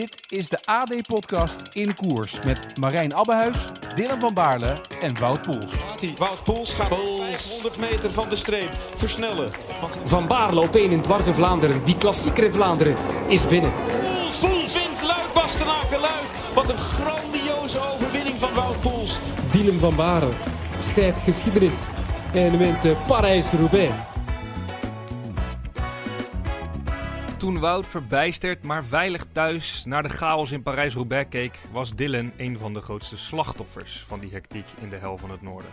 Dit is de AD-podcast In Koers met Marijn Abbehuis, Dylan van Baarle en Wout Poels. Wout Poels gaat 500 meter van de streep versnellen. Van Baarle op 1 in Dwars in Vlaanderen. Die klassieker in Vlaanderen is binnen. Poels, Poels wint Luik, Bastenaken, Luik. Wat een grandioze overwinning van Wout Poels. Dylan van Baarle schrijft geschiedenis en wint Parijs-Roubaix. Toen Wout verbijsterd, maar veilig thuis naar de chaos in Parijs-Roubaix keek, was Dylan een van de grootste slachtoffers van die hectiek in de hel van het noorden.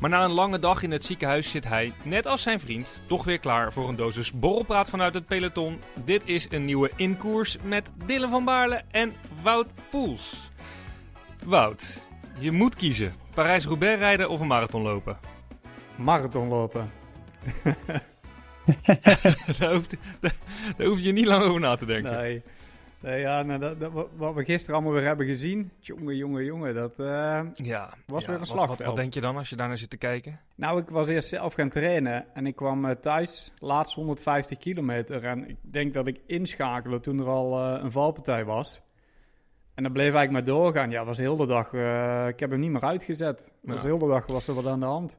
Maar na een lange dag in het ziekenhuis zit hij, net als zijn vriend, toch weer klaar voor een dosis borrelpraat vanuit het peloton. Dit is een nieuwe inkoers met Dylan van Baarle en Wout Poels. Wout, je moet kiezen: Parijs-Roubaix rijden of een marathon lopen? Marathon lopen. daar, hoef, je niet lang over na te denken. Nee. Nee, ja, nou, dat, dat, wat we gisteren allemaal weer hebben gezien. Jongen, jongen, jongen. Dat uh, ja, was ja, weer een slagveld. wat, wat, denk je dan als je daarnaar zit te kijken? Nou, ik was eerst zelf gaan trainen. En ik kwam uh, thuis, laatst 150 kilometer. En ik denk dat ik inschakelde toen er al uh, een valpartij was. En dan bleef eigenlijk maar doorgaan. Ja, was de hele dag... ik heb hem niet meer uitgezet. Was Ja. de hele dag was er wat aan de hand.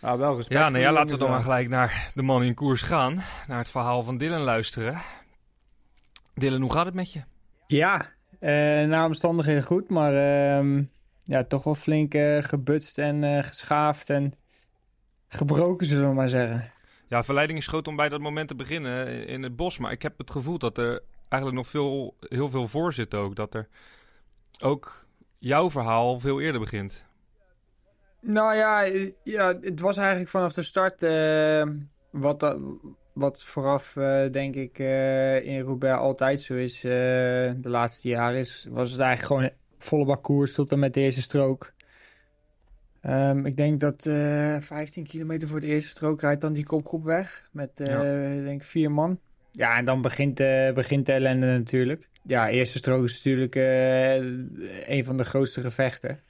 Ja, wel respect Ja, nou ja, laten we dan maar gelijk naar de man in koers gaan. Naar het verhaal van Dylan luisteren. Dylan, hoe gaat het met je? Ja, eh naar omstandigheden goed, maar ehm, ja, toch wel flink eh, gebutst en eh, geschaafd en gebroken, zullen we maar zeggen. Ja, verleiding is groot om bij dat moment te beginnen in het bos. Maar ik heb het gevoel dat er eigenlijk nog veel, heel veel voor zit ook. Dat er ook jouw verhaal veel eerder begint. Nou ja, eh, ja het was eigenlijk vanaf de start eh, wat, dat- wat vooraf, eh, denk ik, eh, in Roubaix altijd zo is. eh, de laatste jaren is, was het eigenlijk gewoon volle bak koers tot en met de eerste strook. Ehm, ik denk dat eh 15 kilometer voor de eerste strook rijdt dan die kopgroep weg. Met, eh, denk vier man. Ja, en dan begint, eh, begint de ellende natuurlijk. Ja, eerste strook is natuurlijk eh, een van de grootste gevechten.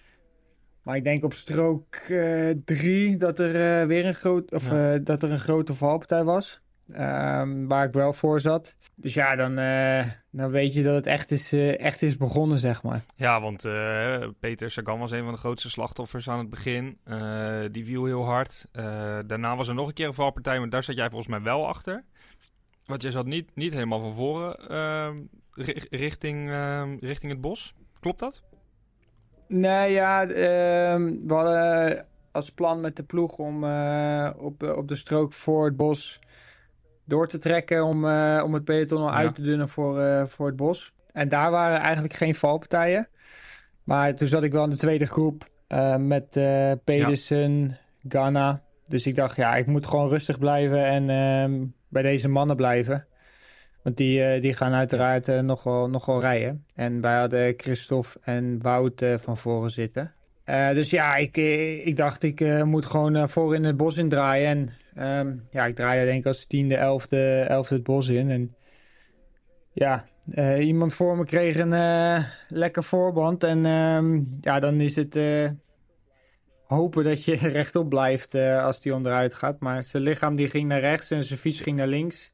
Maar ik denk op strook eh, drie dat er eh, weer een groot, of Ja. eh, dat er een grote valpartij was. Ehm, waar ik wel voor zat. Dus ja, dan, eh, dan weet je dat het echt is, eh, echt is begonnen, zeg maar. Ja, want eh, Peter Sagan was een van de grootste slachtoffers aan het begin. Eh, die viel heel hard. Eh, daarna was er nog een keer een valpartij, maar daar zat jij volgens mij wel achter. Want jij zat niet, niet helemaal van voren ehm, ri- richting, ehm, richting het bos. Klopt dat? Nee, ja, ehm, we hadden als plan met de ploeg om eh, op, eh, op de strook voor het bos door te trekken om, eh, om het peloton al Ja. uit te dunnen voor, voor het bos. En daar waren eigenlijk geen valpartijen. Maar toen zat ik wel in de tweede groep met Pedersen, Ghana. Dus ik dacht, ja, ik moet gewoon rustig blijven en ehm, bij deze mannen blijven. Want die, eh, die gaan uiteraard eh, nog, wel, nog wel rijden. En wij hadden Christophe en Wout eh, van voren zitten. Dus ja, ik, ik dacht, ik moet gewoon voor in het bos indraaien. En ehm, ja, ik draaide denk ik als tiende, elfde, elfde het bos in. En ja, iemand voor me kreeg een lekker voorband. En ehm, ja, dan is het hopen dat je rechtop blijft als die onderuit gaat. Maar zijn lichaam die ging naar rechts en zijn fiets ging naar links.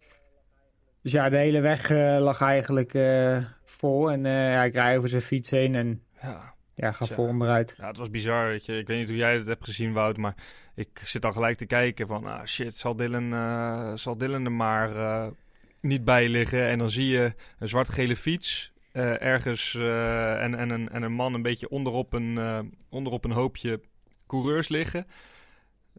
Dus ja, de hele weg eh, lag eigenlijk eh, vol. En eh, ja, ik rijd over zijn fiets heen en Ja. ja, ga vol onderuit. Ja, het was bizar, weet je. Ik weet niet hoe jij het hebt gezien, Wout, maar ik zit dan gelijk te kijken van, ah shit, zal Dylan, zal Dylan er maar niet bij liggen? En dan zie je een zwart-gele fiets ergens en, en, een, en een man een beetje onderop een, onderop een hoopje coureurs liggen.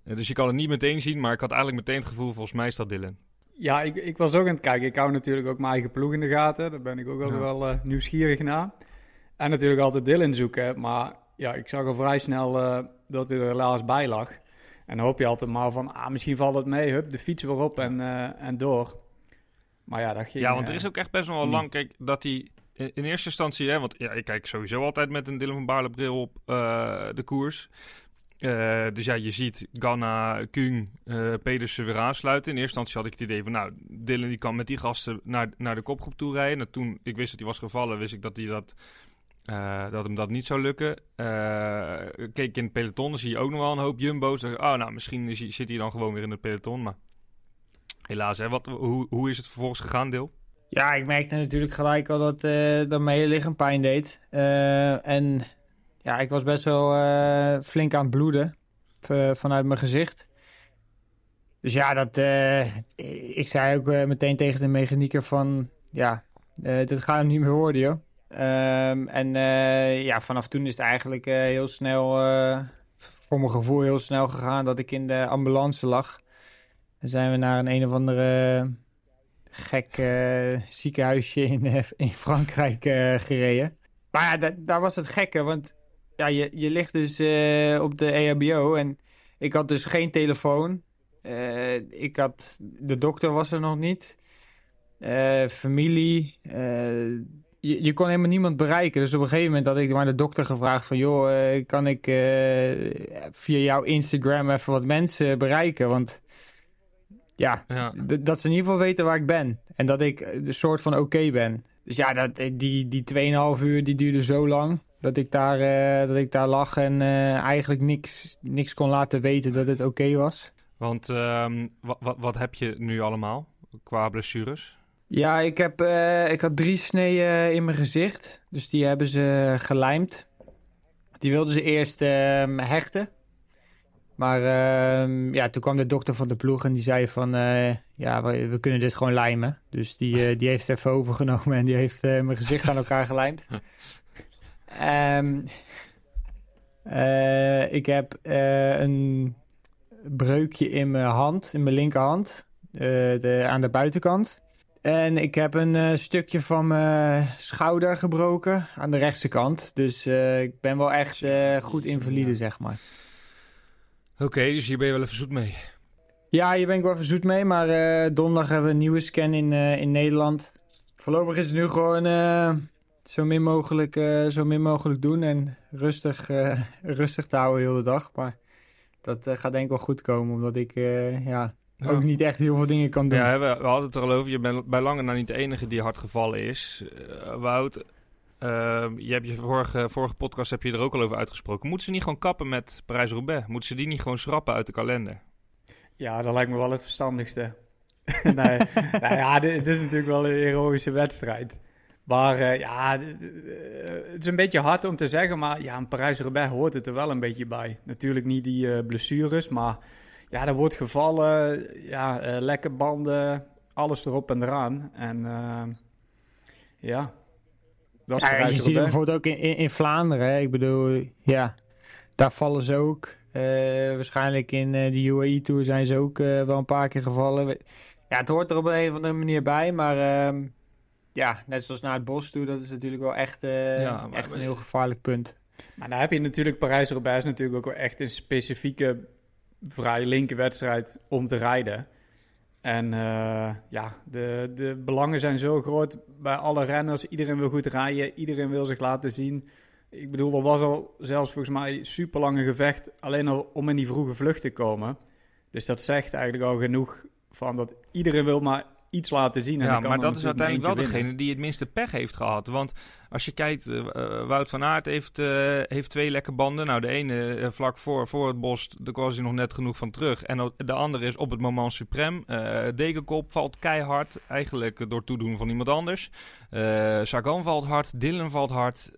Dus je kan het niet meteen zien, maar ik had eigenlijk meteen het gevoel, volgens mij is dat Dylan. Ja, ik, ik was ook aan het kijken. Ik hou natuurlijk ook mijn eigen ploeg in de gaten. Daar ben ik ook altijd Ja. wel eh, nieuwsgierig naar. En natuurlijk altijd Dylan zoeken. Maar ja, ik zag al vrij snel eh, dat hij er helaas bij lag. En dan hoop je altijd maar van, ah, misschien valt het mee. Hup, de fiets weer op en, eh, en door. Maar ja, dat ging... Ja, want er is ook echt best wel niet. lang. Kijk, dat hij in eerste instantie, hè, want ja, ik kijk sowieso altijd met een Dylan van Baarle bril op de koers. Eh, dus ja, je ziet Ganna, Kung, eh Pedersen weer aansluiten. In eerste instantie had ik het idee van, nou, Dylan die kan met die gasten naar, naar de kopgroep toe rijden. En toen ik wist dat hij was gevallen, wist ik dat, hij dat, eh, dat hem dat niet zou lukken. Keek in het peloton, dan zie je ook nog wel een hoop jumbo's. Dan, oh, nou, misschien zit hij dan gewoon weer in het peloton. Maar helaas, hè, wat, hoe, hoe is het vervolgens gegaan, Deel? Ja, ik merkte natuurlijk gelijk al dat, eh, dat mijn hele lichaam pijn deed. En ja, ik was best wel eh, flink aan het bloeden vanuit mijn gezicht. Dus ja, dat, eh, ik zei ook eh, meteen tegen de mechanieker van... Ja, dit gaat hem niet meer worden, joh. Ehm, en ja, vanaf toen is het eigenlijk heel snel, voor mijn gevoel heel snel gegaan... dat ik in de ambulance lag. Dan zijn we naar een een of andere gek ziekenhuisje in, in Frankrijk eh, gereden. Maar ja, da- daar was het gekke, want ja, je, je ligt dus eh, op de EHBO en ik had dus geen telefoon. Eh, ik had, de dokter was er nog niet. Eh, familie. je, je kon helemaal niemand bereiken. Dus op een gegeven moment had ik maar de dokter gevraagd van... joh, kan ik via jouw Instagram even wat mensen bereiken? Want ja, dat ze in ieder geval weten waar ik ben. En dat ik de soort van oké ben. Dus ja, dat, die, die 2,5 uur die duurde zo lang. Dat ik daar, eh, dat ik daar lag en eh, eigenlijk niks, niks kon laten weten dat het oké was. Want ehm, wat, heb je nu allemaal qua blessures? Ja, ik, heb, eh, ik had drie sneeën in mijn gezicht. Dus die hebben ze gelijmd. Die wilden ze eerst ehm, hechten. Maar ehm, ja, toen kwam de dokter van de ploeg en die zei van... ja, we, we kunnen dit gewoon lijmen. Dus die, die heeft het even overgenomen en die heeft mijn gezicht aan elkaar gelijmd. Ehm, eh, ik heb eh, een breukje in mijn hand, in mijn linkerhand. eh, de, aan de buitenkant. En ik heb een stukje van mijn schouder gebroken aan de rechtse kant. Dus ik ben wel echt goed invalide, zeg maar. Oké, dus hier ben je wel even zoet mee. Ja, hier ben ik wel even zoet mee. Maar donderdag hebben we een nieuwe scan in, in Nederland. Voorlopig is het nu gewoon zo, min mogelijk, eh, zo min mogelijk doen. En rustig, eh, rustig te houden heel de dag. Maar dat eh, gaat denk ik wel goed komen. Omdat ik eh, ja, Ja. ook niet echt heel veel dingen kan doen. Ja, we, we hadden het er al over. Je bent bij lange na niet de enige die hard gevallen is. Eh, Wout, eh, je hebt je vorige, vorige podcast heb je er ook al over uitgesproken. Moeten ze niet gewoon kappen met Parijs-Roubaix? Moeten ze die niet gewoon schrappen uit de kalender? Ja, dat lijkt me wel het verstandigste. nee, nou ja, dit, dit is natuurlijk wel een heroïsche wedstrijd. Maar eh, ja, eh, het is een beetje hard om te zeggen, maar ja, een Parijs-Roubaix hoort het er wel een beetje bij. Natuurlijk niet die eh, blessures, maar ja, er wordt gevallen, ja, eh, lekke banden, alles erop en eraan. En ja, dat is Ja, je ziet het bijvoorbeeld ook in, in, in Vlaanderen. Hè? Ik bedoel, ja, daar vallen ze ook. Waarschijnlijk in de UAE-tour zijn ze ook wel een paar keer gevallen. Ja, het hoort er op een of andere manier bij, maar ehm, ja, net zoals naar het bos toe, dat is natuurlijk wel echt, eh, Ja, maar- echt een heel gevaarlijk punt. Maar dan heb je natuurlijk Parijs-Roubaix is natuurlijk ook wel echt een specifieke vrij linker wedstrijd om te rijden. En eh, ja, de, de belangen zijn zo groot bij alle renners. Iedereen wil goed rijden, iedereen wil zich laten zien. Ik bedoel, er was al zelfs volgens mij super lange gevecht alleen al om in die vroege vlucht te komen. Dus dat zegt eigenlijk al genoeg van dat iedereen wil maar iets laten zien. En Ja, maar dat is uiteindelijk wel degene die het minste pech heeft gehad. Want als je kijkt, eh, eh, Wout van Aert heeft, eh, heeft twee lekke banden. Nou, de ene vlak voor, voor het bos, daar was hij nog net genoeg van terug. En de andere is op het moment suprem. Degenkop valt keihard, eigenlijk door toedoen van iemand anders. Sagan valt hard, Dylan valt hard.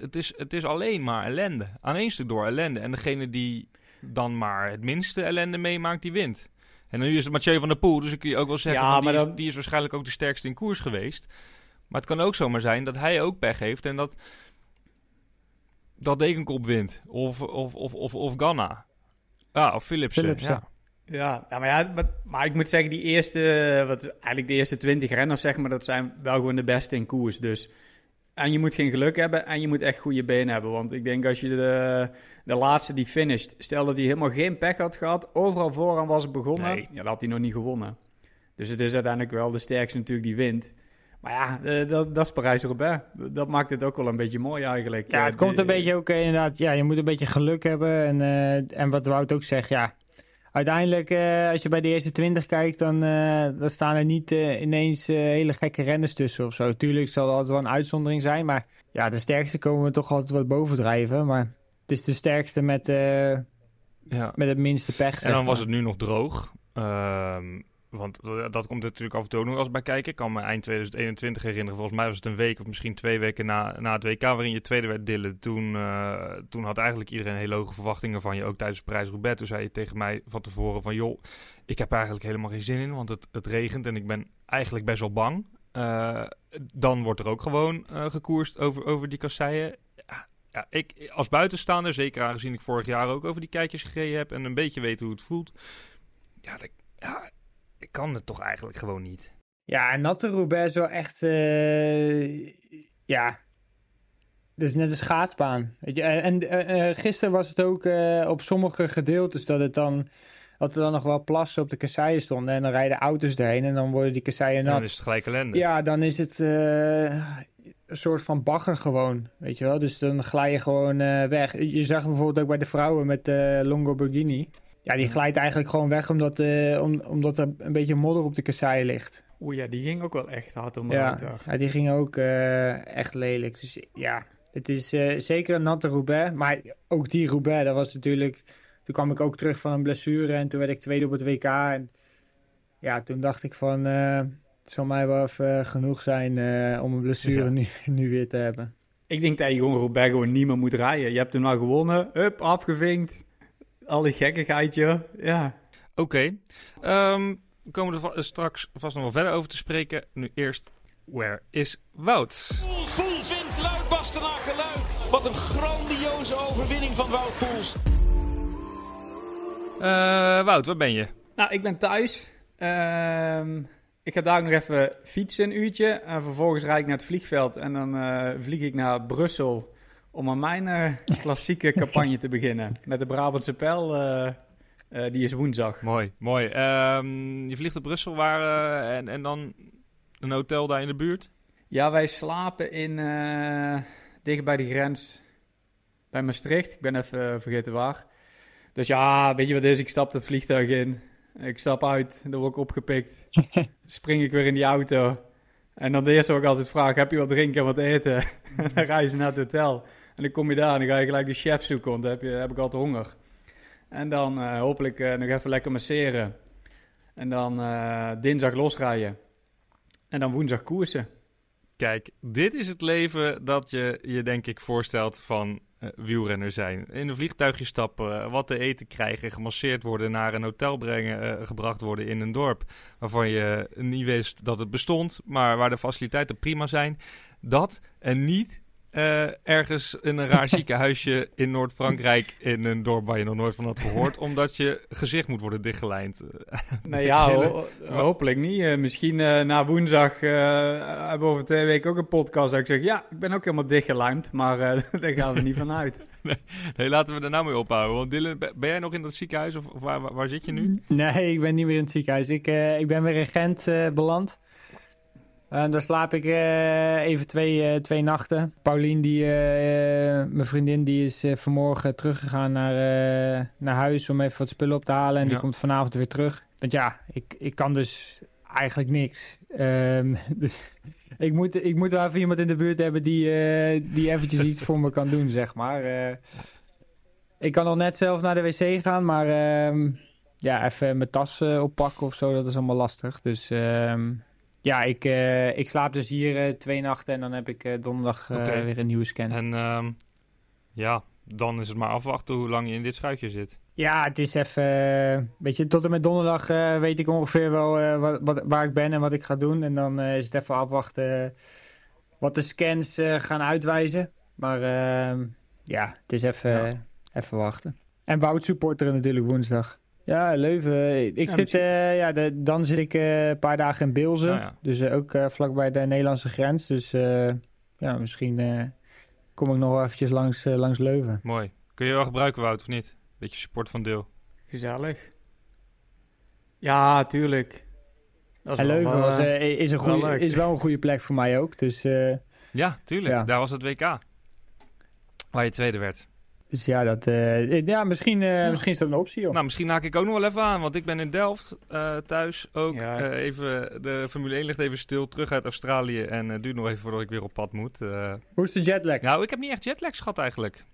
Het, is, het is alleen maar ellende. Aan één stuk door ellende. En degene die dan maar het minste ellende meemaakt, die wint. En nu is het Mathieu van der Poel, dus dan kun je ook wel zeggen... Ja, van, die, is, die is waarschijnlijk ook de sterkste in koers geweest. Maar het kan ook zomaar zijn dat hij ook pech heeft en dat... dat Dekenkop wint. Of, of, of, of, of Ganna. Ja, of Philipsen. Philipsen. Ja. Ja, maar, ja maar, maar ik moet zeggen, die eerste, wat, eigenlijk de eerste 20 renners, zeg maar, dat zijn wel gewoon de beste in koers. Dus, en je moet geen geluk hebben en je moet echt goede benen hebben. Want ik denk als je de, de laatste die finisht, stel dat hij helemaal geen pech had gehad, overal vooraan was begonnen, Nee. ja, dan had hij nog niet gewonnen. Dus het is uiteindelijk wel de sterkste natuurlijk die wint. Maar ja, eh, dat, dat is Parijs-Roubaix. Dat- Dat maakt het ook wel een beetje mooi eigenlijk. Ja, Eh, het komt een beetje ook eh, inderdaad. Ja, je moet een beetje geluk hebben. En, en wat Wout ook zegt, ja. Uiteindelijk, eh, als je bij de eerste 20 kijkt, dan, eh, dan staan er niet eh, ineens hele gekke renners tussen of zo. Tuurlijk zal er altijd wel een uitzondering zijn. Maar ja, de sterkste komen we toch altijd wat bovendrijven. Maar het is de sterkste met, Ja. met het minste pech. En dan was het nu nog droog. Want dat komt natuurlijk af en toe nog eens bij kijken. Ik kan me eind 2021 herinneren. Volgens mij was het een week of misschien twee weken na, na het WK waarin je tweede werd dillen. Toen, uh, toen had eigenlijk iedereen hele hoge verwachtingen van je, ook tijdens Prijs-Roubaix. Toen zei je tegen mij van tevoren van joh, ik heb eigenlijk helemaal geen zin in, want het, het regent en ik ben eigenlijk best wel bang. Uh, dan wordt er ook gewoon uh, gekoerst over, over die kasseien. Ja, ik als buitenstaander, zeker aangezien ik vorig jaar ook over die kijkjes gereden heb en een beetje weet hoe het voelt. Ja, dat, ik kan het toch eigenlijk gewoon niet. Ja, natte Roubaix is wel echt... Uh, ja, dat is net een schaatsbaan. Weet je? En uh, gisteren was het ook uh, op sommige gedeeltes dat het dan... Dat er dan nog wel plassen op de kasseien stonden. En dan rijden auto's erheen en dan worden die kasseien nat. dan is het gelijk ellende. Ja, dan is het een soort van bagger gewoon. Weet je wel? Dus dan glij je gewoon weg. Je zag bijvoorbeeld ook bij de vrouwen met de Longo Borghini. Ja, die glijdt eigenlijk gewoon weg omdat, uh, om, omdat er een beetje modder op de kasseien ligt. Oeh ja, die ging ook wel echt hard om ja, ja, die ging ook uh, echt lelijk. Dus ja, het is uh, zeker een natte Roubaix. Maar ook die Roubaix, dat was natuurlijk... Toen kwam ik ook terug van een blessure en toen werd ik tweede op het WK. En ja, toen dacht ik van... het zal mij wel even genoeg zijn om een blessure ja. nu, nu weer te hebben. Ik denk dat je gewoon Roubaix gewoon niet meer moet rijden. Je hebt hem nou gewonnen, hup, afgevinkt al die gekkigheid, joh. Ja. Oké. Okay. Um, we komen er straks vast nog wel verder over te spreken. Nu eerst, where is Wout? Poels vindt Luik Bastenaken Luik. Wat een grandioze overwinning van Wout Poels. Uh, Wout, waar ben je? Nou, ik ben thuis. Uh, ik ga daar nog even fietsen een uurtje. En vervolgens rijd ik naar het vliegveld. En dan uh, vlieg ik naar Brussel om aan mijn uh, klassieke campagne te beginnen. Met de Brabantse Pijl, uh, uh, die is woensdag. Mooi, mooi. Um, je vliegt naar Brussel waar, en, en dan een hotel daar in de buurt? Ja, wij slapen in, dicht bij de grens bij Maastricht. Ik ben even vergeten waar. Dus ja, weet je wat is? Ik stap dat vliegtuig in. Ik stap uit, dan word ik opgepikt. Spring ik weer in die auto. En dan de eerste wat ik altijd vraag, heb je wat drinken en wat eten? en dan reizen naar het hotel. En dan kom je daar en dan ga je gelijk de chef zoeken, want dan heb, je, heb ik altijd honger. En dan uh, hopelijk uh, nog even lekker masseren. En dan uh, dinsdag losrijden. En dan woensdag koersen. Kijk, dit is het leven dat je je denk ik voorstelt van wielrenner zijn. In een vliegtuigje stappen, wat te eten krijgen, gemasseerd worden, naar een hotel brengen, gebracht worden in een dorp waarvan je niet wist dat het bestond, maar waar de faciliteiten prima zijn. Dat en niet uh, ergens in een raar ziekenhuisje in Noord-Frankrijk in een dorp waar je nog nooit van had gehoord, omdat je gezicht moet worden dichtgelijnd. nou ja, ho hopelijk niet. Uh, misschien uh, na woensdag hebben we over twee weken ook een podcast dat ik zeg, ja, ik ben ook helemaal dichtgelijmd, maar daar gaan we niet van uit. nee, nee, laten we er nou mee ophouden. Want Dylan, ben jij nog in dat ziekenhuis of, of waar, waar, zit je nu? Nee, ik ben niet meer in het ziekenhuis. Ik, ik ben weer in Gent beland. En daar slaap ik uh, even twee, uh, twee nachten. Paulien, die, uh, mijn vriendin, die is vanmorgen teruggegaan naar, naar huis om even wat spullen op te halen. En ja. die komt vanavond weer terug. Want ja, ik, ik kan dus eigenlijk niks. Um, dus ik moet, ik moet wel even iemand in de buurt hebben die, die eventjes iets voor me kan doen, zeg maar. ik kan nog net zelf naar de wc gaan, maar ehm, ja, even mijn tas oppakken of zo, dat is allemaal lastig. Dus... Um, ja, ik, uh, ik slaap dus hier uh, twee nachten en dan heb ik uh, donderdag okay. weer een nieuwe scan. En um, ja, dan is het maar afwachten hoe lang je in dit schuitje zit. Ja, het is even, weet je, tot en met donderdag weet ik ongeveer wel wat, wat, waar ik ben en wat ik ga doen. En dan is het even afwachten wat de scans gaan uitwijzen. Maar ehm, ja, het is even, ja. even wachten. En Wout supporteren natuurlijk woensdag. Ja, Leuven. Ik ja, zit, uh, ja, de, dan zit ik uh, een paar dagen in Beelzen. Nou ja. Dus uh, ook vlakbij de Nederlandse grens. Dus ja, misschien kom ik nog wel eventjes langs, langs Leuven. Mooi. Kun je wel gebruiken, Wout, of niet? Beetje support van deel. Gezellig. Ja, tuurlijk. en Leuven wel, was, is, een goeie, wel is wel een goede plek voor mij ook. Dus, ja, tuurlijk. Ja. Daar was het WK. Waar je tweede werd. Dus ja, dat, uh, ja, misschien, uh, ja. misschien is dat een optie. Joh. Nou, misschien haak ik ook nog wel even aan, want ik ben in Delft uh, thuis ook. Ja. even, de Formule 1 ligt even stil, terug uit Australië en het duurt nog even voordat ik weer op pad moet. Hoe is de jetlag? Nou, ik heb niet echt jetlag gehad eigenlijk.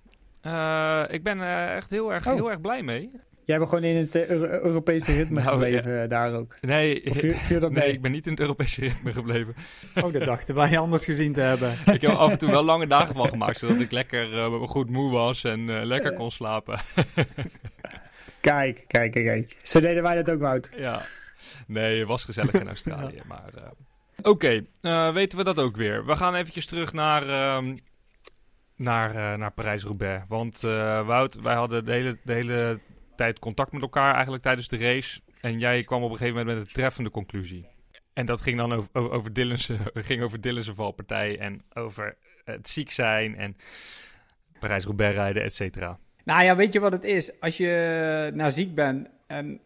ik ben echt heel erg, oh. heel erg blij mee. Jij bent gewoon in het eh, Euro- Europese ritme Nou, gebleven eh, daar ook. Nee, Of viel, viel dat nee, ik ben niet in het Europese ritme gebleven. Oh, dat dachten wij anders gezien te hebben. ik heb er af en toe wel lange dagen van gemaakt, zodat ik lekker eh, goed moe was en eh, lekker kon slapen. Kijk, kijk, kijk. Zo deden wij dat ook, Wout. ja. Nee, het was gezellig in Australië, maar... eh, Oké, eh, weten we dat ook weer. We gaan eventjes terug naar, ehm, naar, eh, naar Parijs-Roubaix. Want eh, Wout, wij hadden de hele, de hele tijd contact met elkaar eigenlijk tijdens de race. En jij kwam op een gegeven moment met een treffende conclusie. En dat ging dan over, over, Dylan's, ging over Dylan's valpartij en over het ziek zijn en Parijs-Roubaix rijden, et cetera. Nou ja, weet je wat het is? Als je nou ziek bent en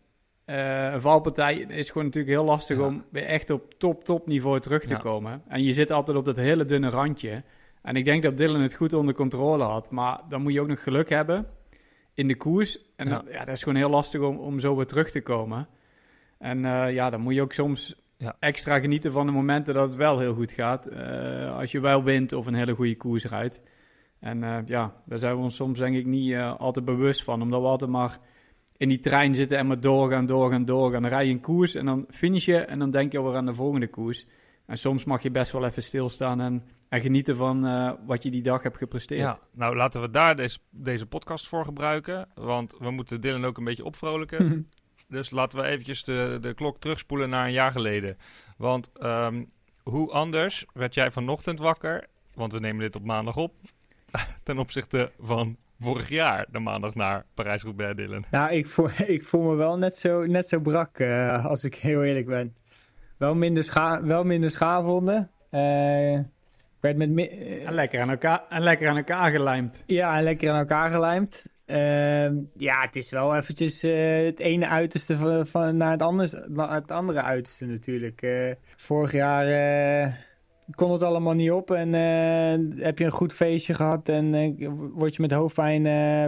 eh, een valpartij is gewoon natuurlijk heel lastig Ja. om weer echt op top, top niveau terug te Ja. komen. En je zit altijd op dat hele dunne randje. En ik denk dat Dylan het goed onder controle had. Maar dan moet je ook nog geluk hebben in de koers. En Ja. dan- ja, dat is gewoon heel lastig om, om zo weer terug te komen. En eh, ja, dan moet je ook soms Ja. extra genieten van de momenten dat het wel heel goed gaat. Eh, als je wel wint of een hele goede koers rijdt. En eh, ja, daar zijn we ons soms denk ik niet altijd bewust van. Omdat we altijd maar in die trein zitten en maar doorgaan, doorgaan, doorgaan. Dan rij je een koers en dan finish je en dan denk je alweer aan de volgende koers. En soms mag je best wel even stilstaan en, en genieten van eh, wat je die dag hebt gepresteerd. Ja, nou laten we daar deze, deze podcast voor gebruiken. Want we moeten Dylan ook een beetje opvrolijken. Dus laten we eventjes de, de klok terugspoelen naar een jaar geleden. Want ehm, hoe anders werd jij vanochtend wakker? Want we nemen dit op maandag op. ten opzichte van vorig jaar, de maandag naar Parijs-Roubaix, Dylan. Nou, ik voel, ik voel me wel net zo, net zo brak, eh, als ik heel eerlijk ben. Wel minder, scha wel minder schaafwonden. Eh, werd met... eh, En, lekker aan elkaar, en lekker aan elkaar gelijmd. Ja, en lekker aan elkaar gelijmd. Ehm, ja, het is wel eventjes eh, het ene uiterste van, van, naar, het andere, naar het andere uiterste natuurlijk. Vorig jaar kon het allemaal niet op en heb je een goed feestje gehad en word je met hoofdpijn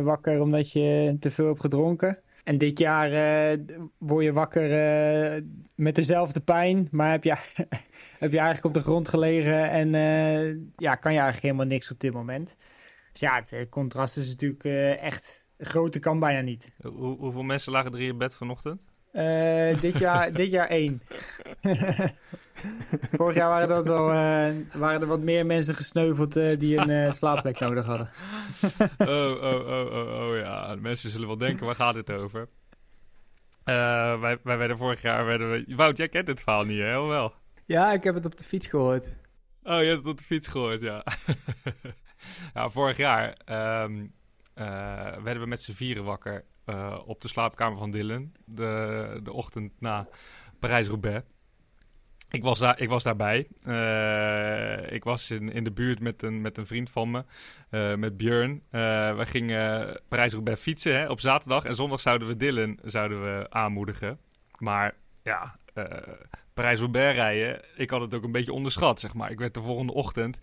wakker omdat je te veel hebt gedronken. En dit jaar eh, word je wakker eh, met dezelfde pijn, maar heb je, heb je eigenlijk op de grond gelegen en eh, ja, kan je eigenlijk helemaal niks op dit moment. Dus ja, het contrast is natuurlijk echt groter kan bijna niet. Hoe, hoeveel mensen lagen er in bed vanochtend? Eh, dit, jaar, dit jaar één. Vorig jaar waren, dat wel, eh, waren er wat meer mensen gesneuveld eh, die een eh, slaapplek nodig hadden. oh, oh, oh, oh, oh, ja. Mensen zullen wel denken, waar gaat dit over? Eh, wij, wij werden vorig jaar... Werden we... Wout, jij kent dit verhaal niet, hè? Of wel? Ja, ik heb het op de fiets gehoord. Oh, je hebt het op de fiets gehoord, ja. ja, vorig jaar ehm, eh, werden we met z'n vieren wakker eh, op de slaapkamer van Dylan. De, de ochtend na Parijs-Roubaix. Ik was, daar, ik was daarbij. Eh, ik was in, in de buurt met een, met een vriend van me, eh, met Björn. We gingen Parijs-Roubaix fietsen hè, op zaterdag. En zondag zouden we Dylan zouden we aanmoedigen. Maar ja, Parijs-Roubaix rijden, ik had het ook een beetje onderschat, zeg maar. Ik werd de volgende ochtend,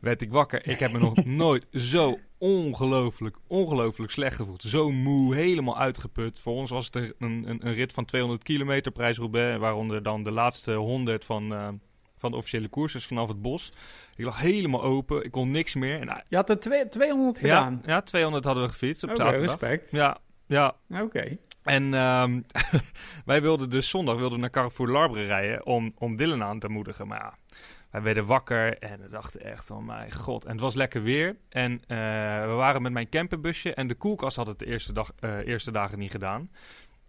werd ik wakker. Ik heb me nog nooit zo ongelooflijk, ongelooflijk slecht gevoeld. Zo moe, helemaal uitgeput. Voor ons was het een, een, een rit van 200 kilometer Parijs-Roubaix, waaronder dan de laatste 100 van, eh, van de officiële koers, dus vanaf het bos. Ik lag helemaal open, ik kon niks meer. En, ah, Je had er twee, 200 ja, gedaan. ja, 200 hadden we gefietst op Oké, zaterdag. respect. Ja, ja, Oké. en ehm, wij wilden dus zondag wilden naar Carrefour Larbre rijden om, om Dylan aan te moedigen. Maar ja, wij werden wakker en we dachten echt van mijn god. En het was lekker weer. En eh, we waren met mijn camperbusje en de koelkast had het de eerste, dag, eh, eerste dagen niet gedaan.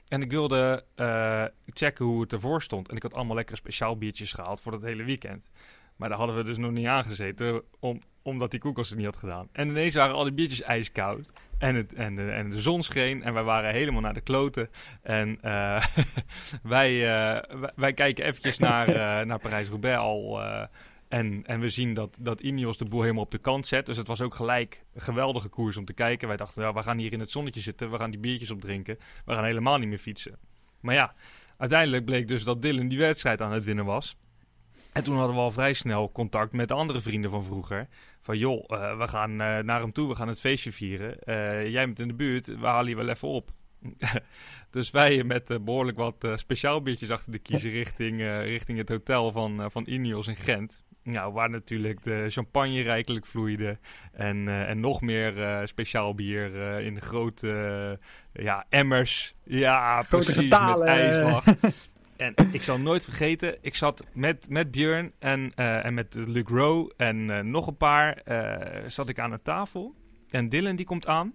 En ik wilde eh, checken hoe het ervoor stond. En ik had allemaal lekkere speciaal biertjes gehaald voor dat hele weekend. Maar daar hadden we dus nog niet aangezeten, om, omdat die koelkast het niet had gedaan. En ineens waren al die biertjes ijskoud. En, het, en, de, en de zon scheen en wij waren helemaal naar de kloten. En eh, wij, eh, wij, wij kijken eventjes naar, eh, naar Parijs-Roubaix al. eh, en, en we zien dat, dat Ineos de boel helemaal op de kant zet. Dus het was ook gelijk een geweldige koers om te kijken. Wij dachten, ja, we gaan hier in het zonnetje zitten. We gaan die biertjes opdrinken. We gaan helemaal niet meer fietsen. Maar ja, uiteindelijk bleek dus dat Dylan die wedstrijd aan het winnen was. En toen hadden we al vrij snel contact met de andere vrienden van vroeger. Van joh, eh, we gaan eh, naar hem toe, we gaan het feestje vieren. Eh, jij bent in de buurt, we halen je wel even op. dus wij met eh, behoorlijk wat speciaal biertjes achter de kiezer richting, richting het hotel van, van Ineos in Gent. Nou, waar natuurlijk de champagne rijkelijk vloeide. En, en nog meer speciaal bier eh, in grote ja, emmers. Ja, Grote precies. getalen. Met ijslag. en ik zal nooit vergeten, ik zat met, met Björn en, eh, en met Luc Rowe en eh, nog een paar. eh, zat ik aan een tafel. En Dylan die komt aan.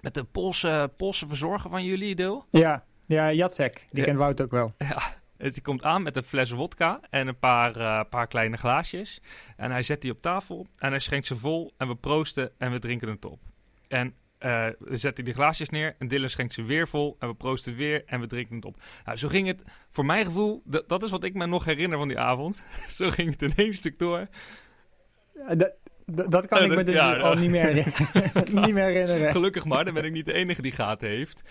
Met de Poolse, Poolse verzorger van jullie, Deel. Ja, ja Jacek. Die Ja. kent Wout ook wel. Dus die komt aan met een fles wodka en een paar, paar kleine glaasjes. En hij zet die op tafel en hij schenkt ze vol en we proosten en we drinken het op. En eh we zetten die glaasjes neer en Dylan schenkt ze weer vol en we proosten weer en we drinken het op. Nou, zo ging het voor mijn gevoel, dat is wat ik me nog herinner van die avond. zo ging het in één stuk door. Dat- dat- dat kan ik me dus ja, al niet meer, herinneren. niet meer herinneren. Gelukkig maar, dan ben ik niet de enige die gaten heeft.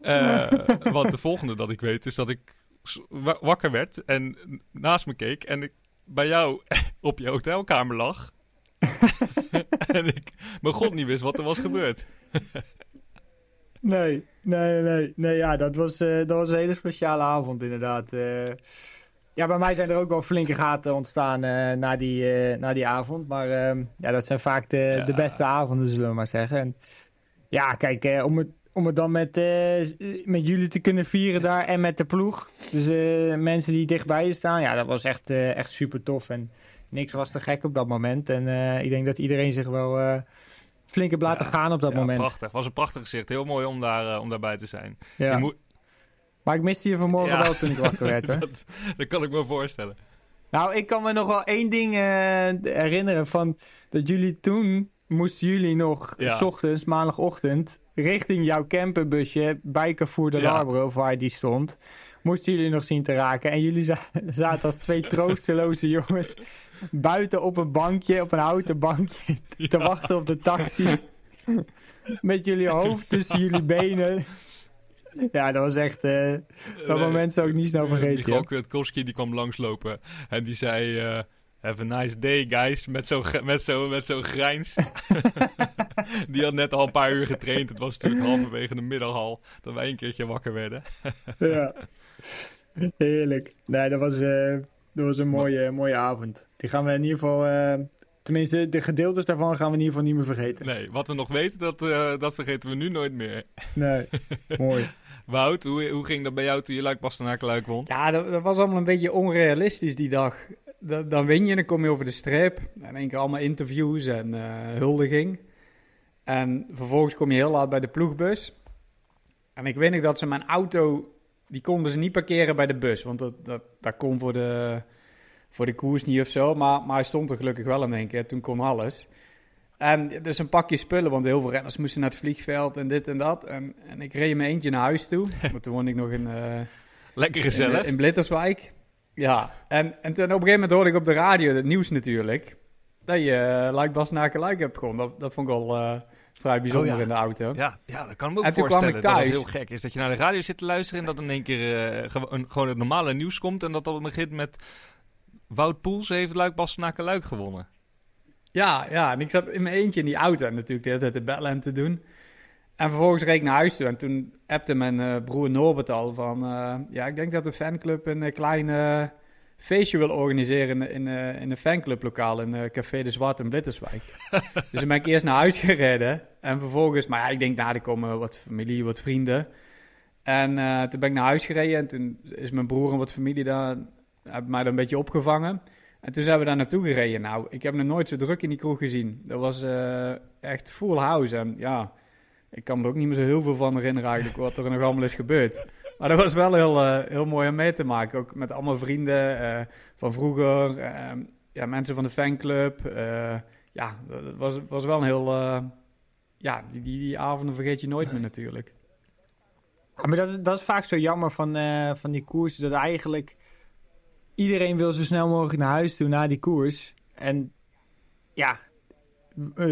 Eh, want de volgende dat ik weet is dat ik wakker werd en naast me keek en ik bij jou op je hotelkamer lag. en ik mijn god niet wist wat er was gebeurd. Nee, nee, nee, nee. Ja, dat was, eh, dat was een hele speciale avond inderdaad. Eh, ja, bij mij zijn er ook wel flinke gaten ontstaan eh, na, die, na die avond. Maar ehm, ja, dat zijn vaak de, Ja. de beste avonden, zullen we maar zeggen. En, ja, kijk, om, het, om het dan met, met jullie te kunnen vieren daar en met de ploeg. Dus mensen die dichtbij je staan, ja, dat was echt, echt super tof. En niks was te gek op dat moment. En eh, ik denk dat iedereen zich wel eh, flink heeft laten Ja, gaan op dat Ja, moment. Prachtig, was een prachtig gezicht. Heel mooi om, daar, eh, om daarbij te zijn. Ja. Je moet- Maar ik miste je vanmorgen Ja. wel toen ik wakker werd, hoor. dat, dat kan ik me voorstellen. Nou, ik kan me nog wel één ding eh, herinneren van dat jullie toen moesten jullie nog Ja. s ochtends, maandagochtend, richting jouw camperbusje bij Carrefour de Ja. Larbre, of waar die stond, moesten jullie nog zien te raken. En jullie za- zaten als twee troosteloze jongens buiten op een bankje, op een houten bankje, te Ja. wachten op de taxi. Met jullie hoofd tussen jullie benen. Ja, dat was echt... eh, dat Nee. moment zou ik niet snel vergeten. Die Kwiatkowski die kwam langslopen en die zei... eh, Have a nice day, guys. Met zo'n met zo, met zo'n grijns. die had net al een paar uur getraind. Het was natuurlijk halverwege de middag al dat wij een keertje wakker werden. Ja. Heerlijk. Nee, dat was, eh, dat was een mooie, mooie avond. Die gaan we in ieder geval... eh, tenminste, de gedeeltes daarvan gaan we in ieder geval niet meer vergeten. Nee, wat we nog weten, dat, eh, dat vergeten we nu nooit meer. Nee, mooi. Wout, hoe, hoe ging dat bij jou toen je Luik Bastenaken Luik won? Ja, dat, dat was allemaal een beetje onrealistisch die dag. Da- dan win je en dan kom je over de streep. En één keer allemaal interviews en eh, huldiging. En vervolgens kom je heel laat bij de ploegbus. En ik weet nog dat ze mijn auto... Die konden ze niet parkeren bij de bus. Want dat, dat, dat kon voor de, voor de koers niet of zo. Maar, maar hij stond er gelukkig wel in één keer. Toen kon alles. En dus een pakje spullen. Want heel veel renners moesten naar het vliegveld en dit en dat. En, en ik reed mijn eentje naar huis toe. Maar toen woonde ik nog in... eh, Lekker gezellig. in Blitterswijk. Ja, en, en toen op een gegeven moment hoorde ik op de radio, het nieuws natuurlijk, dat je uh, Luik Bastenaken Luik hebt gewonnen. Dat, dat vond ik al eh, vrij bijzonder Oh ja. in de auto. Ja, ja, dat kan ik me ook En toen kwam voorstellen. ik Dat het thuis. heel gek is dat je naar de radio zit te luisteren en dat in één keer eh, gewo- een- gewoon het normale nieuws komt en dat dat begint met Wout Poels heeft Luik Bastenaken Luik gewonnen. Ja, ja, en ik zat in mijn eentje in die auto en natuurlijk de hele tijd en te doen. En vervolgens reed ik naar huis toe en toen appte mijn eh, broer Norbert al van... eh, ja, ik denk dat de fanclub een klein eh, feestje wil organiseren in, in, eh, in een fanclublokaal in eh, Café de Zwart in Blitterswijk. dus toen ben ik eerst naar huis gereden en vervolgens... Maar ja, ik denk, nou, er komen wat familie, wat vrienden. En eh, toen ben ik naar huis gereden en toen is mijn broer en wat familie daar... hebben mij daar een beetje opgevangen. En toen zijn we daar naartoe gereden. Nou, ik heb nog nooit zo druk in die kroeg gezien. Dat was echt full house. En ja, ik kan me er ook niet meer zo heel veel van herinneren eigenlijk wat er nog allemaal is gebeurd. Maar dat was wel heel, eh, heel mooi om mee te maken. Ook met allemaal vrienden eh, van vroeger. eh, ja, mensen van de fanclub. ja, dat was, was wel een heel... ja, die, die, die avonden vergeet je nooit meer natuurlijk. Ja, maar dat, is- dat is vaak zo jammer van, van die koersen. Dat eigenlijk iedereen wil zo snel mogelijk naar huis toe na die koers. En ja,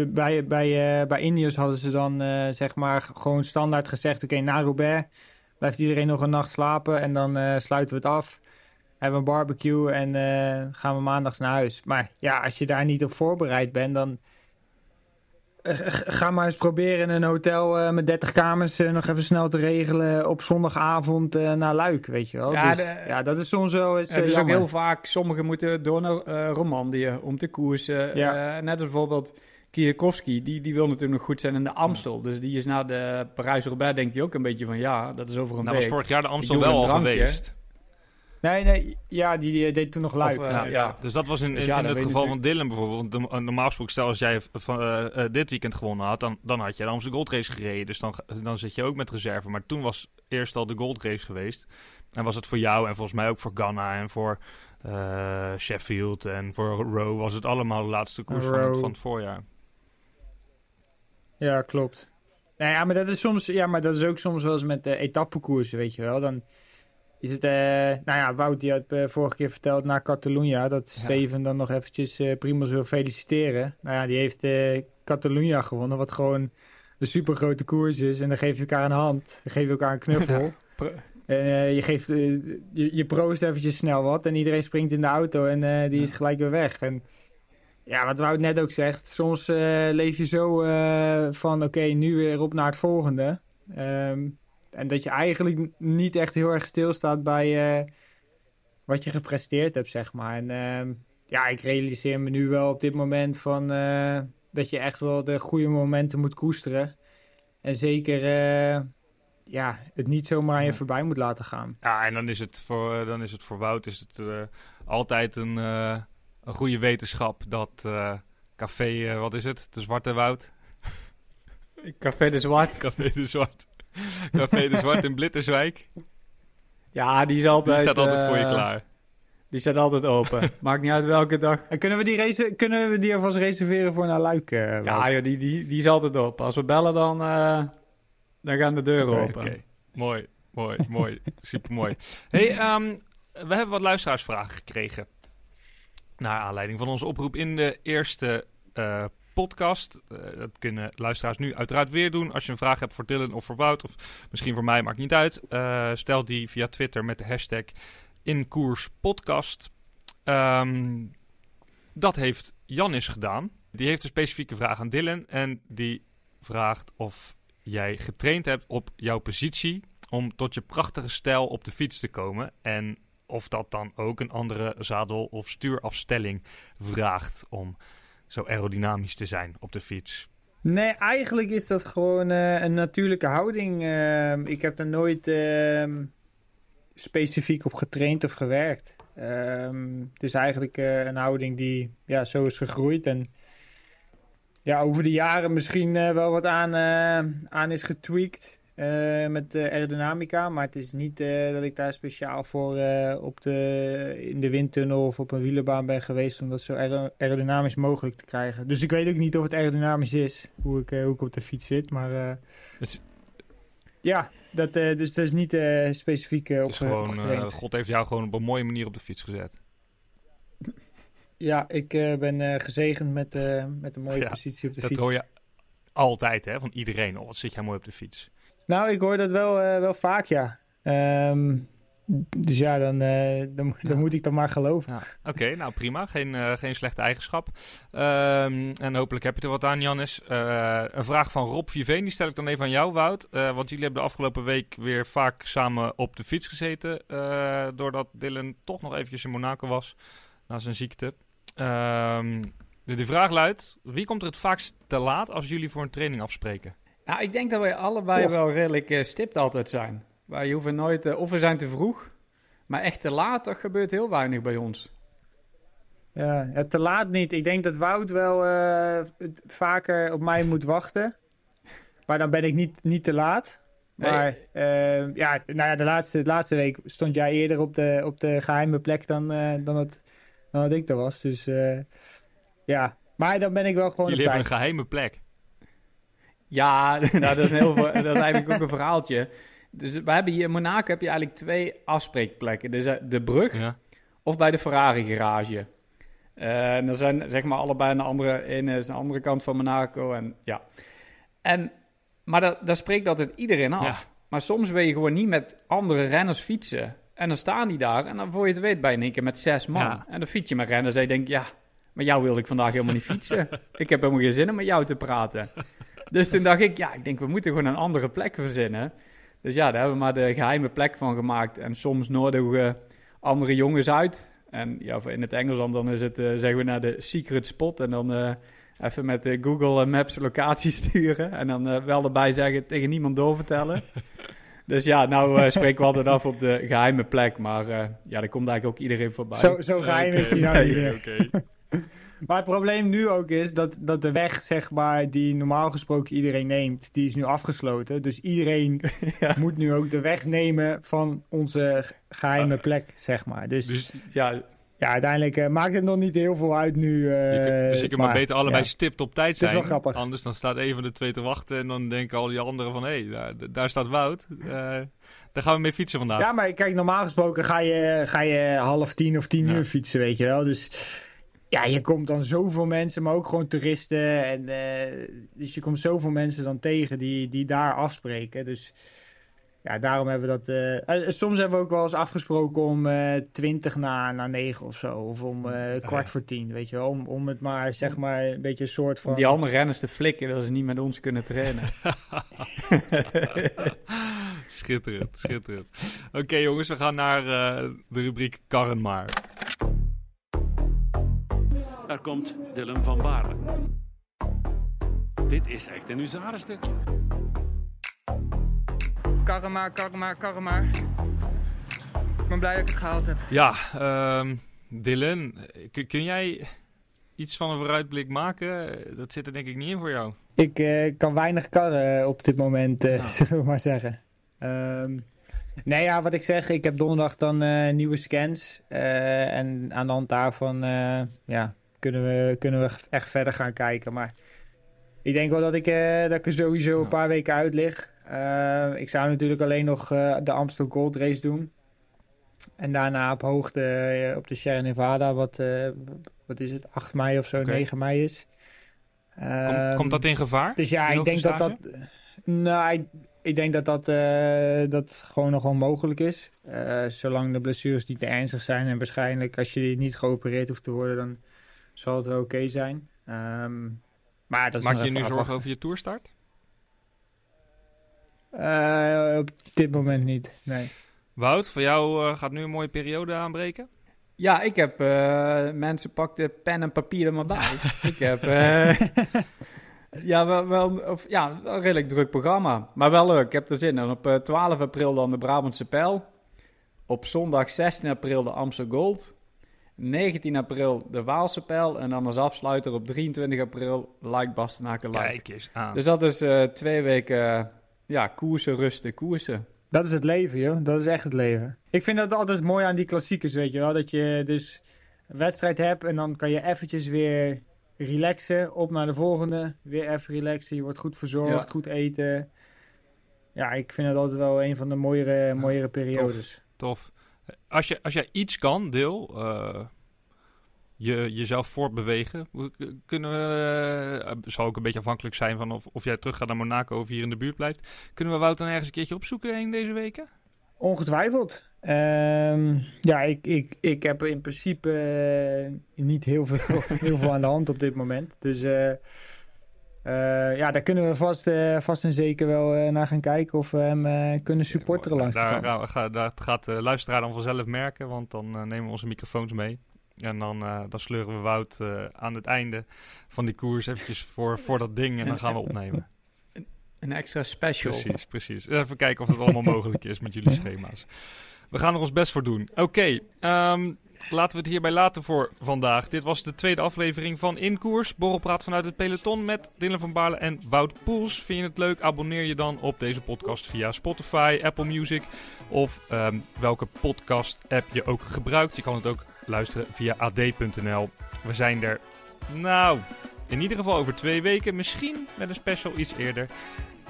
bij, bij, bij hadden ze dan zeg maar gewoon standaard gezegd... Oké, na Roubaix blijft iedereen nog een nacht slapen en dan eh, sluiten we het af. Hebben een barbecue en eh, gaan we maandags naar huis. Maar ja, als je daar niet op voorbereid bent, dan... eh, ga maar eens proberen in een hotel met 30 kamers nog even snel te regelen op zondagavond naar Luik, weet je wel. Ja, dus, de- ja dat is soms wel eens Het is ook heel vaak, sommigen moeten door naar Romandie om te koersen. Ja. Net als bijvoorbeeld Kierkowski, die, die wil natuurlijk nog goed zijn in de Amstel. Dus die is na de Parijs-Roubaix, denkt hij ook een beetje van ja, dat is over een Nou was week. vorig jaar de Amstel wel al drankje. geweest. Nee, nee, ja, die eh, deed toen nog Luik. Of, eh, ja. ja. Dus dat was in, Dus in, ja, in dan het geval van Dylan bijvoorbeeld. Want de- normaal gesproken, stel als jij van, eh, dit weekend gewonnen had, dan, dan had je de Amsterdam Gold Race gereden. Dus dan, dan zit je ook met reserve. Maar toen was eerst al de Gold Race geweest. En was het voor jou en volgens mij ook voor Ghana en voor eh, Sheffield en voor Rowe was het allemaal de laatste koers van, van het voorjaar. Ja, klopt. Nou ja, maar dat is soms, ja, maar dat is ook soms wel eens met uh, etappekoersen, weet je wel. Dan is het, eh, nou ja, Wout die had eh, vorige keer verteld na Catalunya dat Steven dan nog eventjes eh Primoz wil feliciteren. Nou ja, die heeft eh Catalunya gewonnen, wat gewoon een super grote koers is. En dan geef je elkaar een hand, dan geef je elkaar een knuffel. En eh, je geeft, eh, je, je proost eventjes snel wat en iedereen springt in de auto en eh, die is gelijk weer weg. En ja, wat Wout net ook zegt, soms eh, leef je zo eh, van oké, nu weer op naar het volgende. Ehm, en dat je eigenlijk niet echt heel erg stilstaat bij eh, wat je gepresteerd hebt, zeg maar. En ehm, ja, ik realiseer me nu wel op dit moment van dat je echt wel de goede momenten moet koesteren. En zeker ja, het niet zomaar aan je voorbij moet laten gaan. Ja, en dan is het voor, dan is het voor Wout is het, altijd een, een goede wetenschap dat eh, café, eh, wat is het? De Zwarte Woud? Café de Zwart. Café de Zwart. Café de Zwart in Blitterswijk. Ja, die is Die altijd... staat altijd voor je eh, klaar. Die staat altijd open. Maakt niet uit welke dag. En kunnen we die, race, kunnen we die alvast reserveren voor naar Luik? eh? Ja, joh, die, die, die is altijd open. Als we bellen, dan, eh, dan gaan de deuren open. Oké, mooi, mooi, mooi. Super mooi. Hey, ehm, we hebben wat luisteraarsvragen gekregen. Naar aanleiding van onze oproep in de eerste eh, podcast. Eh, dat kunnen luisteraars nu uiteraard weer doen. Als je een vraag hebt voor Dylan of voor Wout, of misschien voor mij, maakt niet uit. Eh, stel die via Twitter met de hashtag InKoersPodcast. Ehm, dat heeft Janis gedaan. Die heeft een specifieke vraag aan Dylan. En die vraagt of jij getraind hebt op jouw positie om tot je prachtige stijl op de fiets te komen. En of dat dan ook een andere zadel- of stuurafstelling vraagt om zo aerodynamisch te zijn op de fiets. Nee, eigenlijk is dat gewoon eh, een natuurlijke houding. Ehm, ik heb er nooit ehm, specifiek op getraind of gewerkt. Ehm, het is eigenlijk eh, een houding die ja, zo is gegroeid. En ja, over de jaren misschien eh, wel wat aan, eh, aan is getweakt. Eh, met aerodynamica, maar het is niet eh, dat ik daar speciaal voor eh, op de, in de windtunnel of op een wielerbaan ben geweest om dat zo aero- aerodynamisch mogelijk te krijgen. Dus ik weet ook niet of het aerodynamisch is, hoe ik, hoe ik op de fiets zit, maar is- ja, dat, dus dat is niet specifiek op, gewoon, op. God heeft jou gewoon op een mooie manier op de fiets gezet. ja, ik ben gezegend met, met een mooie Ja, positie op de dat fiets. hoor je altijd hè, van iedereen. Oh, wat zit jij mooi op de fiets. Nou, ik hoor dat wel, eh, wel vaak, ja. Ehm, dus ja, dan, eh, dan, dan moet ik dat maar geloven. Ja, Oké, nou prima. Geen, eh, geen slechte eigenschap. Ehm, en hopelijk heb je er wat aan, Jannes. Eh, een vraag van Rob Viveen, die stel ik dan even aan jou, Wout. Want jullie hebben de afgelopen week weer vaak samen op de fiets gezeten. doordat Dylan toch nog eventjes in Monaco was na zijn ziekte. De, de vraag luidt, wie komt er het vaakst te laat als jullie voor een training afspreken? Nou, ik denk dat wij allebei wel redelijk eh, stipt altijd zijn. Wij hoeven nooit, eh, of we zijn te vroeg, maar echt te laat, dat gebeurt heel weinig bij ons. Ja, ja, te laat niet. Ik denk dat Wout wel eh, vaker op mij moet wachten. Maar dan ben ik niet, niet te laat. Nee. Maar ja, nou ja, de laatste, de laatste week stond jij eerder op de, op de geheime plek dan, eh, dan, het, dan dat ik er was. Dus eh, ja, maar dan ben ik wel gewoon jullie op hebben tijd. een geheime plek. Ja, nou, dat, is een heel, dat is eigenlijk ook een verhaaltje. Dus we hebben hier in Monaco heb je eigenlijk twee afspreekplekken. Dus eh, de brug Ja. of bij de Ferrari garage. Eh, en dat zijn zeg maar allebei de andere, ene is aan de andere kant van Monaco. En, ja. en, maar dat, daar spreekt altijd iedereen af. Ja. Maar soms wil je gewoon niet met andere renners fietsen. En dan staan die daar en dan voor je het weet in één keer met zes man. Ja. En dan fiets je met renners en je denkt, ja, met jou wilde ik vandaag helemaal niet fietsen. ik heb helemaal geen zin om met jou te praten. Dus toen dacht ik, ja, ik denk we moeten gewoon een andere plek verzinnen. Dus ja, daar hebben we maar de geheime plek van gemaakt. En soms nodigen we andere jongens uit. En ja, in het Engels dan is het, uh, zeggen we naar de secret spot. En dan uh, even met de Google Maps locatie sturen. En dan uh, wel erbij zeggen, tegen niemand doorvertellen. dus ja, nou spreken we altijd af op de geheime plek. Maar ja, daar komt eigenlijk ook iedereen voorbij. Zo, zo geheim is hij nou niet Maar het probleem nu ook is dat, dat de weg, zeg maar, die normaal gesproken iedereen neemt, die is nu afgesloten. Dus iedereen moet nu ook de weg nemen van onze geheime plek, zeg maar. Dus, dus ja, ja, uiteindelijk uh, maakt het nog niet heel veel uit nu. Uh, je kunt, dus je kunt maar, beter allebei ja. stipt op tijd zijn. Dat is wel grappig. Anders dan staat een van de twee te wachten en dan denken al die anderen van... hé, hey, daar, daar, staat Wout. Uh, daar gaan we mee fietsen vandaag. Ja, maar kijk, normaal gesproken ga je, ga je half tien of tien uur fietsen, weet je wel. Dus ja, je komt dan zoveel mensen, maar ook gewoon toeristen. En, uh, dus je komt zoveel mensen dan tegen die, die daar afspreken. Dus ja, daarom hebben we dat. Uh, soms hebben we ook wel eens afgesproken om uh, 20 na, na 9 of zo. Of om kwart voor tien, weet je wel. Om, om het maar, zeg maar, een beetje een soort van. die andere renners te flikken, dat ze niet met ons kunnen trainen. schitterend, schitterend. Oké, jongens, we gaan naar de rubriek Karren maar. Daar komt Dylan van Baarle. Dit is echt een huzarenstukje. Karma, karma, karma. Ik ben blij dat ik het gehaald heb. Ja, um, Dylan, kun jij iets van een vooruitblik maken? Dat zit er denk ik niet in voor jou. Ik uh, kan weinig karren op dit moment, uh, zullen we maar zeggen. Um, nee, ja, wat ik zeg, ik heb donderdag dan uh, nieuwe scans. en aan de hand daarvan, ja, kunnen we, kunnen we echt verder gaan kijken. Maar ik denk wel dat ik, uh, dat ik er sowieso een paar weken uit lig. Uh, ik zou natuurlijk alleen nog uh, de Amstel Gold Race doen. En daarna op hoogte op de Sierra Nevada, wat, wat is het, 8 mei of zo, okay. 9 mei is. Komt, komt, dat in gevaar? Dus ja, ik denk dat dat... Nou, ik, ik denk dat dat, dat gewoon nog onmogelijk is. zolang de blessures niet te ernstig zijn en waarschijnlijk als je niet geopereerd hoeft te worden, dan zal het wel oké zijn. Um, maar dat Maak je je nu zorgen over je toerstart? Uh, op dit moment niet, nee. Wout, voor jou uh, gaat nu een mooie periode aanbreken? Ja, ik heb... Uh, mensen pakten pen en papier er maar bij. ik heb... ja, wel, wel, of, ja, een redelijk druk programma. Maar wel leuk, ik heb er zin in. Op 12 april dan de Brabantse Pijl. Op zondag 16 april de Amstel Gold. 19 april de Waalse Pijl. En dan als afsluiter op 23 april Like Bastenaken Like. Kijk eens aan. Dus dat is uh, twee weken ja, koersen, rusten, koersen. Dat is het leven, joh. Dat is echt het leven. Ik vind dat altijd mooi aan die klassiekers, weet je wel. Dat je dus een wedstrijd hebt en dan kan je eventjes weer relaxen. Op naar de volgende. Weer even relaxen. Je wordt goed verzorgd, goed eten. Ja, ik vind het altijd wel een van de mooiere, mooiere periodes. Tof. tof als, je, als jij iets kan, deel, uh, je, jezelf voortbewegen, kunnen we, uh, zal ook een beetje afhankelijk zijn van of, of jij terug gaat naar Monaco of hier in de buurt blijft. Kunnen we Wout dan ergens een keertje opzoeken in deze weken? Ongetwijfeld. Um, ja, ik, ik, ik heb in principe uh, niet heel veel, heel veel aan de hand op dit moment. Dus uh, uh, ja, daar kunnen we vast, uh, vast en zeker wel uh, naar gaan kijken of we hem kunnen supporteren langs daar, de kant. Daar, daar gaat de luisteraar dan vanzelf merken, want dan nemen we onze microfoons mee. En dan, dan sleuren we Wout aan het einde van die koers eventjes voor, voor dat ding en dan gaan we opnemen. Een extra special. Precies, precies. Even kijken of het allemaal mogelijk is met jullie schema's. We gaan er ons best voor doen. Oké, okay, um, laten we het hierbij laten voor vandaag. Dit was de tweede aflevering van In Koers. Borrelpraat vanuit het peloton met Dylan van Baarle en Wout Poels. Vind je het leuk? Abonneer je dan op deze podcast via Spotify, Apple Music of um, welke podcast app je ook gebruikt. Je kan het ook luisteren via ad.nl. We zijn er, nou, in ieder geval over twee weken. Misschien met een special iets eerder.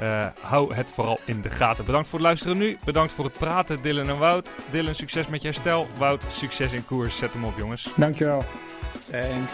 Uh, hou het vooral in de gaten. Bedankt voor het luisteren nu. Bedankt voor het praten, Dylan en Wout. Dylan, succes met je herstel. Wout, succes in koers. Zet hem op, jongens. Dankjewel. Thanks.